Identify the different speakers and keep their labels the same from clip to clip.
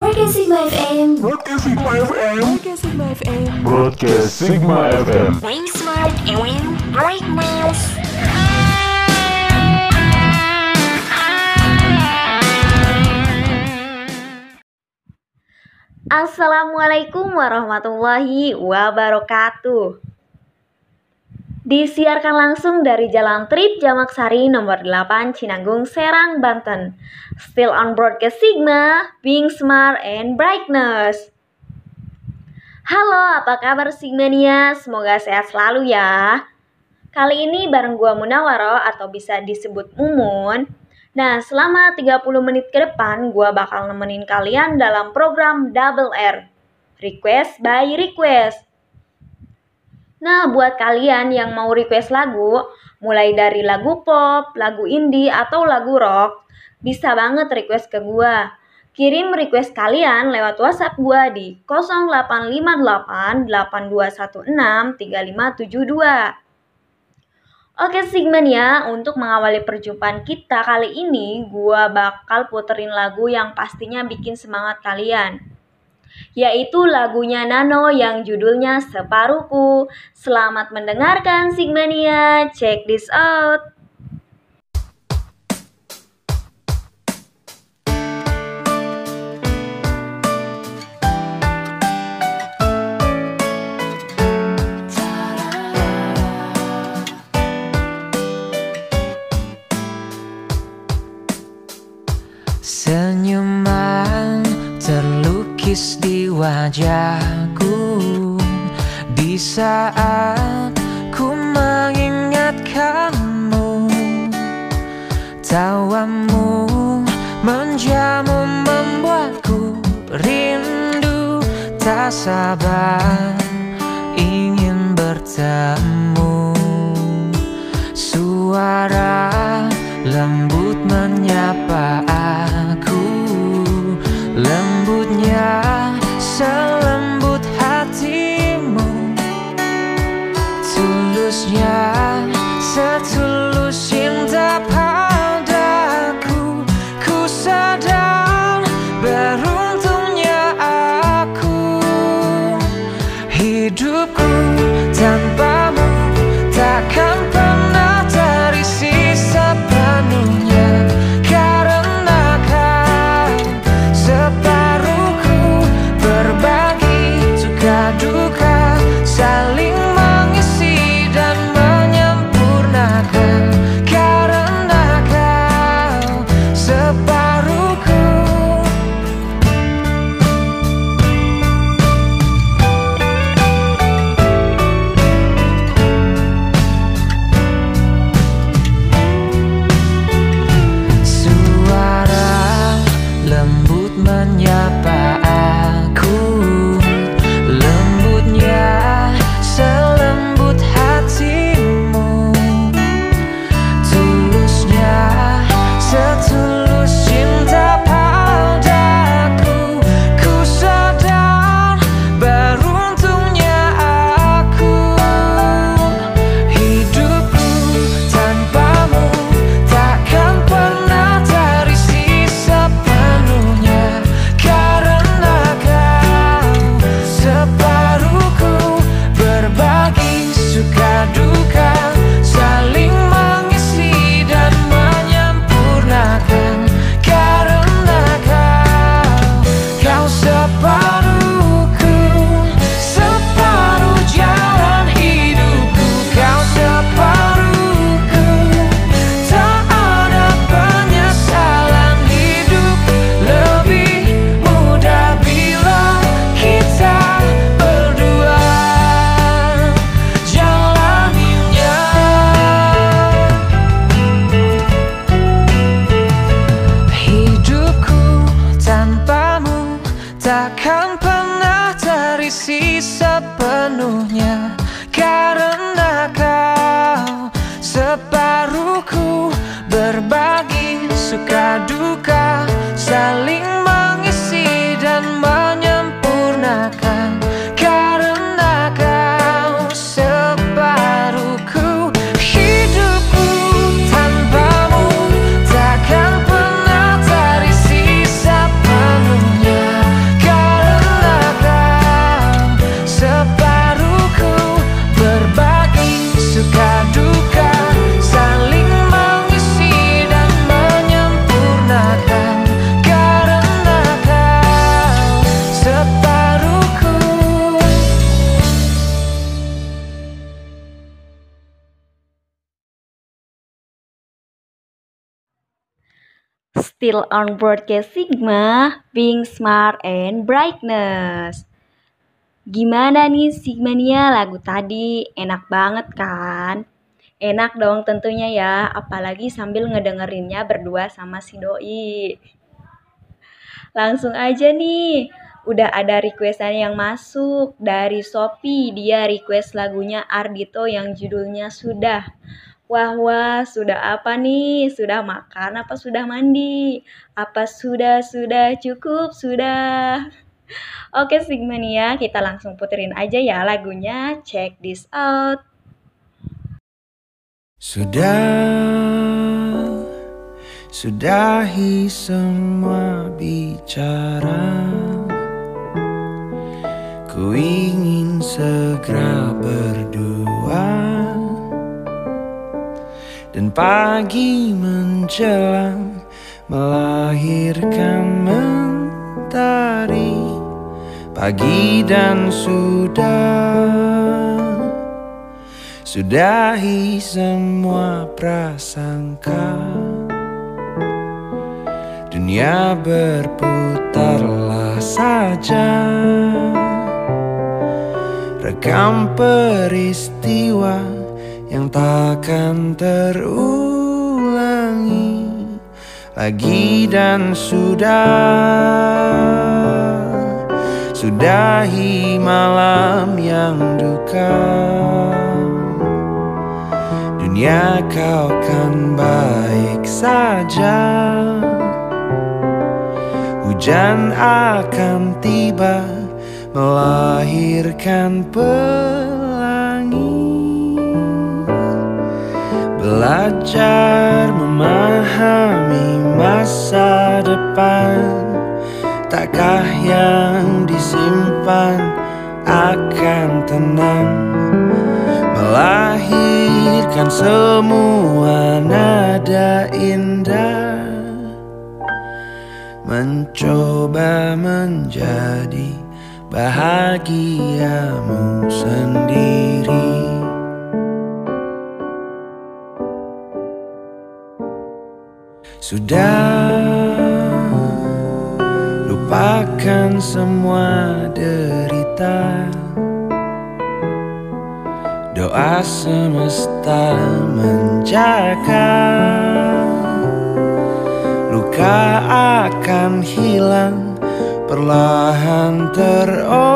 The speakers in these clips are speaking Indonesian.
Speaker 1: Broadcast Sigma FM.
Speaker 2: Broadcast Sigma FM.
Speaker 3: Broadcast Sigma FM.
Speaker 2: Broadcast Sigma FM.
Speaker 1: Wing Smart and Wing Break News.
Speaker 4: Assalamualaikum warahmatullahi wabarakatuh. Disiarkan langsung dari Jalan Trip Jamak Sari nomor 8 Cinanggung Serang Banten. Still on broadcast Sigma, being smart and brightness. Halo, apa kabar Sigmania? Semoga sehat selalu ya. Kali ini bareng gua Munawaro atau bisa disebut Mumun. Nah, selama 30 menit ke depan gua bakal nemenin kalian dalam program Double R. Request by Request. Nah, buat kalian yang mau request lagu, mulai dari lagu pop, lagu indie, atau lagu rock, bisa banget request ke gua. Kirim request kalian lewat WhatsApp gua di 0858 8216 3572. Oke Sigman ya, untuk mengawali perjumpaan kita kali ini, gua bakal puterin lagu yang pastinya bikin semangat kalian yaitu lagunya Nano yang judulnya Separuhku. Selamat mendengarkan Sigmania, check this out.
Speaker 3: Wajahku. Di saat ku mengingatkanmu Tawamu menjamu membuatku rindu Tak sabar takkan pernah terisi sepenuhnya Karena kau separuhku berbagi suka duka Saling
Speaker 4: Still on broadcast Sigma, being smart and brightness. Gimana nih Sigmania lagu tadi? Enak banget kan? Enak dong tentunya ya, apalagi sambil ngedengerinnya berdua sama si doi. Langsung aja nih, udah ada requestan yang masuk dari Sophie. Dia request lagunya Ardito yang judulnya Sudah. Wah, wah, sudah apa nih? Sudah makan apa sudah mandi? Apa sudah, sudah cukup, sudah? Oke, Sigmania, kita langsung puterin aja ya lagunya. Check this out.
Speaker 5: Sudah, sudahi semua bicara. Ku ingin segera berdua Dan pagi menjelang Melahirkan mentari Pagi dan sudah. Sudahi semua prasangka. Dunia berputarlah saja. Rekam peristiwa yang takkan terulangi Lagi dan sudah Sudahi malam yang duka. Dunia kau kan baik saja. Hujan akan tiba melahirkan pelangi Belajar memahami masa depan. Takkah yang disimpan akan tenang? Melahirkan semua nada indah. Mencoba menjadi bahagiamu sendiri Sudah lupakan semua derita. Doa semesta menjaga. Luka akan hilang perlahan terobati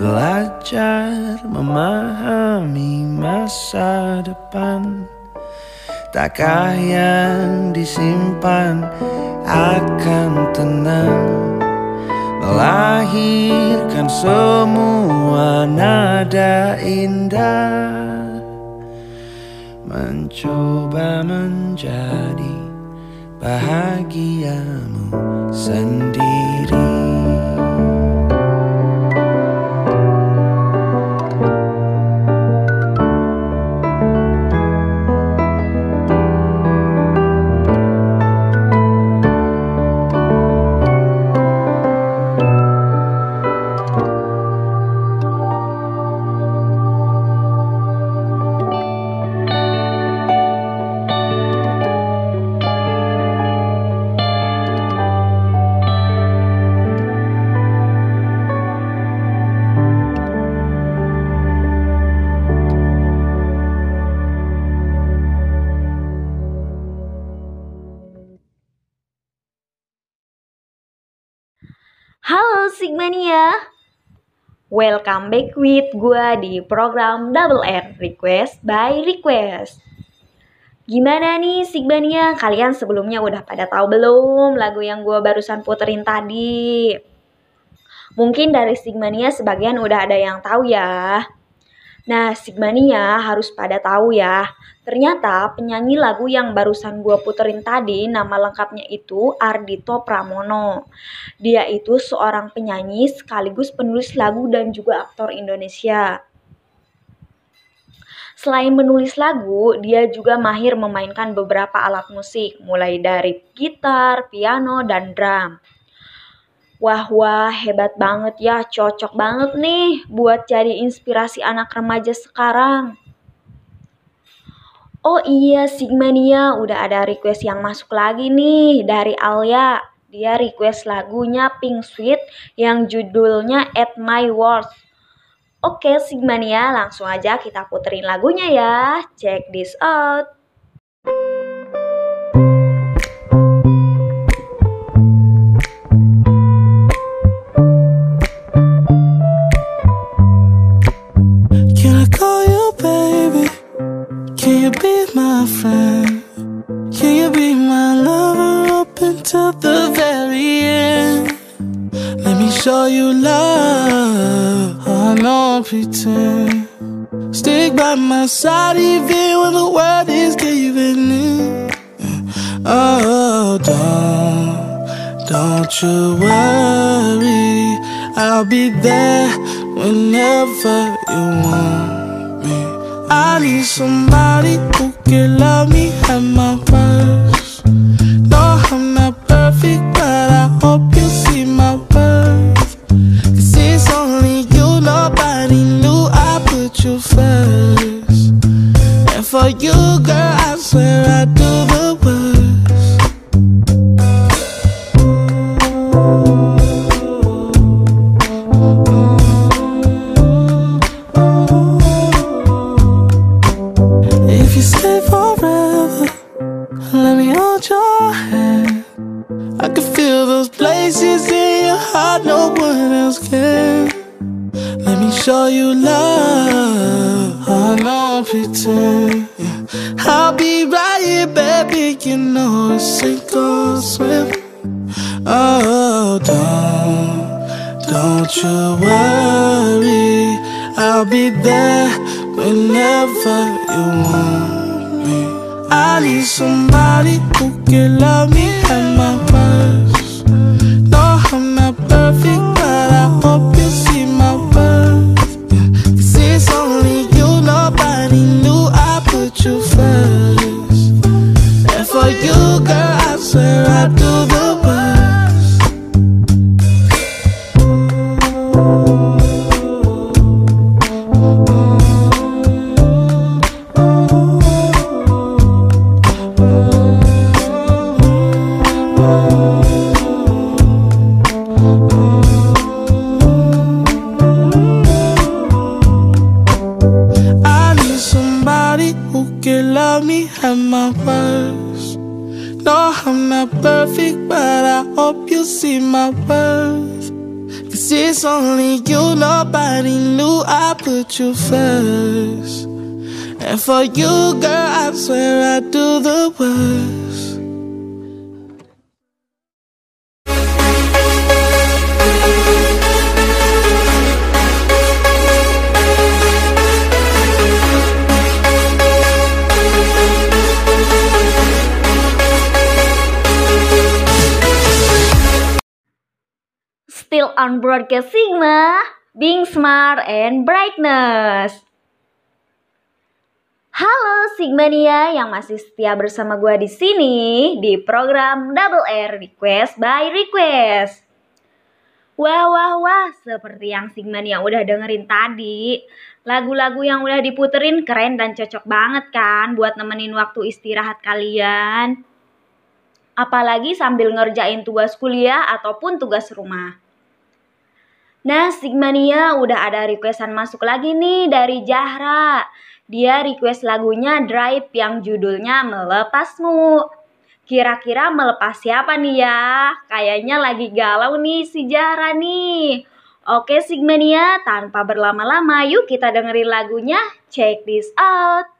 Speaker 5: Belajar memahami masa depan. Takkah yang disimpan akan tenang. Melahirkan semua nada indah. Mencoba menjadi bahagiamu sendiri
Speaker 4: welcome back with gue di program Double R Request by Request. Gimana nih Sigmania, kalian sebelumnya udah pada tahu belum lagu yang gue barusan puterin tadi? Mungkin dari Sigmania sebagian udah ada yang tahu ya. Nah, Sigmania harus pada tahu ya. Ternyata penyanyi lagu yang barusan gue puterin tadi nama lengkapnya itu Ardito Pramono. Dia itu seorang penyanyi sekaligus penulis lagu dan juga aktor Indonesia. Selain menulis lagu, dia juga mahir memainkan beberapa alat musik, mulai dari gitar, piano, dan drum. Wah wah hebat banget ya, cocok banget nih buat jadi inspirasi anak remaja sekarang. Oh iya, Sigmania udah ada request yang masuk lagi nih dari Alia. Dia request lagunya Pink Sweet yang judulnya At My Worst. Oke, Sigmania, langsung aja kita puterin lagunya ya. Check this out.
Speaker 6: You love. I don't pretend. Stick by my side even when the world is giving in. Oh, don't, don't you worry. I'll be there whenever you want me. I need somebody who can love me at my worst. Feel those places in your heart no one else can. Let me show you love. I don't pretend. I'll be right here, baby. You know it's sink or swim. Oh, don't, don't you worry. I'll be there whenever you want me. I need somebody who can love me at my tudo bom. Put you first. And for you, girl, I swear I do the worst.
Speaker 4: Still on broadcast Sigma, being smart and brightness. Halo Sigmania yang masih setia bersama gua di sini di program Double R Request by Request. Wah wah wah, seperti yang Sigmania udah dengerin tadi, lagu-lagu yang udah diputerin keren dan cocok banget kan buat nemenin waktu istirahat kalian. Apalagi sambil ngerjain tugas kuliah ataupun tugas rumah. Nah, Sigmania udah ada requestan masuk lagi nih dari Jahra. Dia request lagunya Drive yang judulnya Melepasmu. Kira-kira melepas siapa nih ya? Kayaknya lagi galau nih si Jahra nih. Oke Sigmania, tanpa berlama-lama yuk kita dengerin lagunya. Check this out.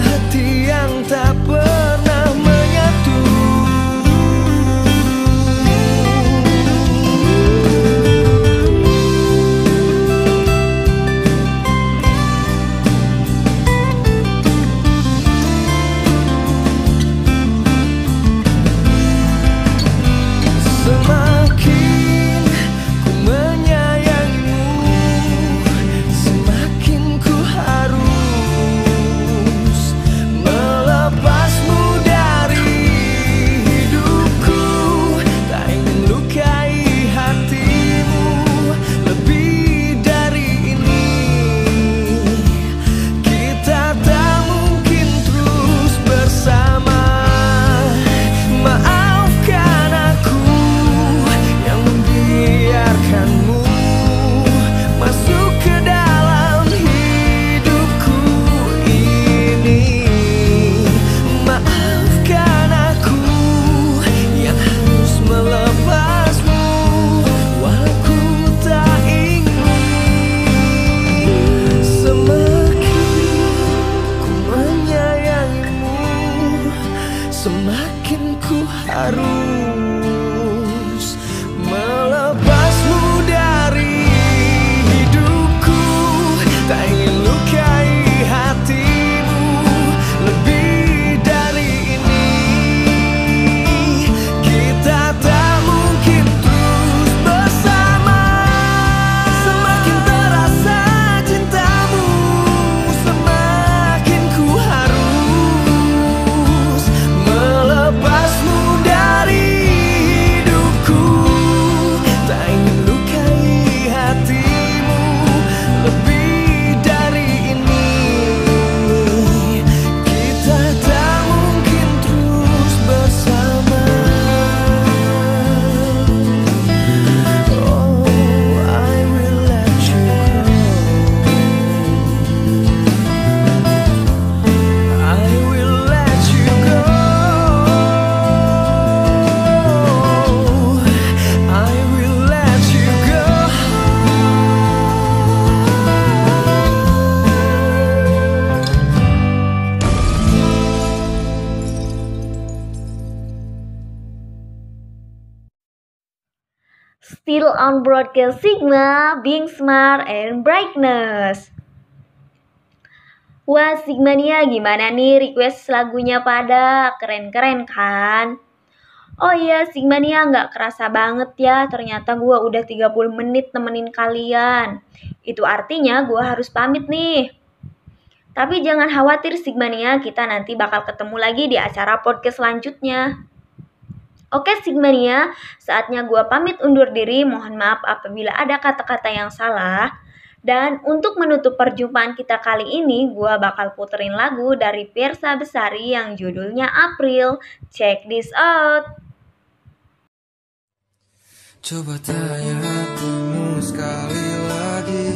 Speaker 7: Hati yang tak pernah
Speaker 4: on broadcast Sigma, being smart and brightness. Wah, Sigmania gimana nih request lagunya pada? Keren-keren kan? Oh iya, Sigmania nggak kerasa banget ya. Ternyata gua udah 30 menit nemenin kalian. Itu artinya gua harus pamit nih. Tapi jangan khawatir Sigmania, kita nanti bakal ketemu lagi di acara podcast selanjutnya. Oke Sigmania, saatnya gua pamit undur diri. Mohon maaf apabila ada kata-kata yang salah. Dan untuk menutup perjumpaan kita kali ini, gua bakal puterin lagu dari Pirsa Besari yang judulnya April. Check this out.
Speaker 7: Coba tanya hatimu sekali lagi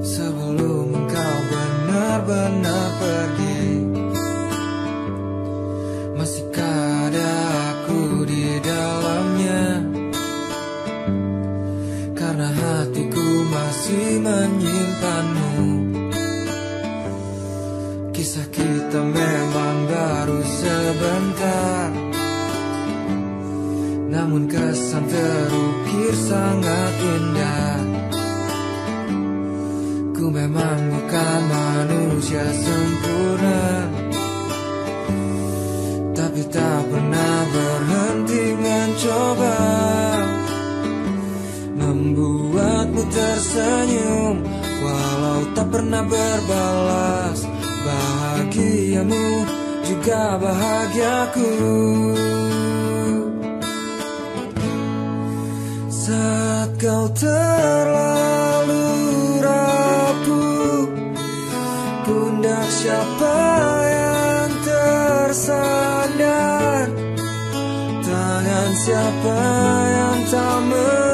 Speaker 7: Sebelum engkau benar-benar pergi masih menyimpanmu. Kisah kita memang baru sebentar. Namun kesan terukir sangat indah. Ku
Speaker 8: memang bukan manusia sempurna. Tapi tak pernah berhenti mencoba. tersenyum Walau tak pernah berbalas. Bahagiamu juga bahagiaku. Saat kau terlalu rapuh Pundak siapa yang tersandar? Tangan siapa yang tak menang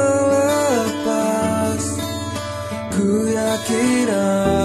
Speaker 8: see us.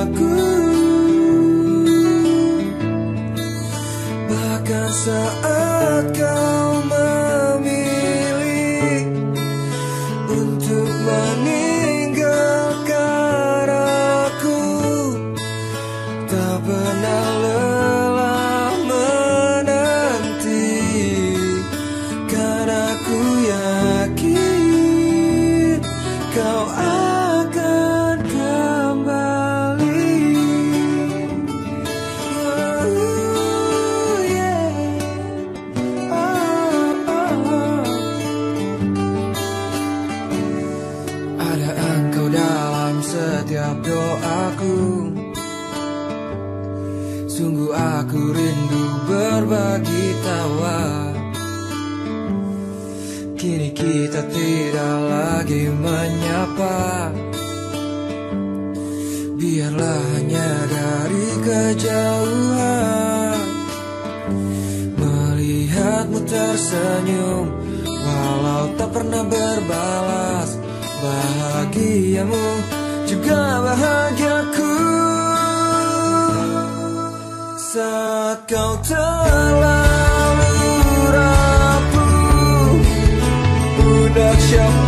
Speaker 8: Saat kau terlalu rapuh Udah siapa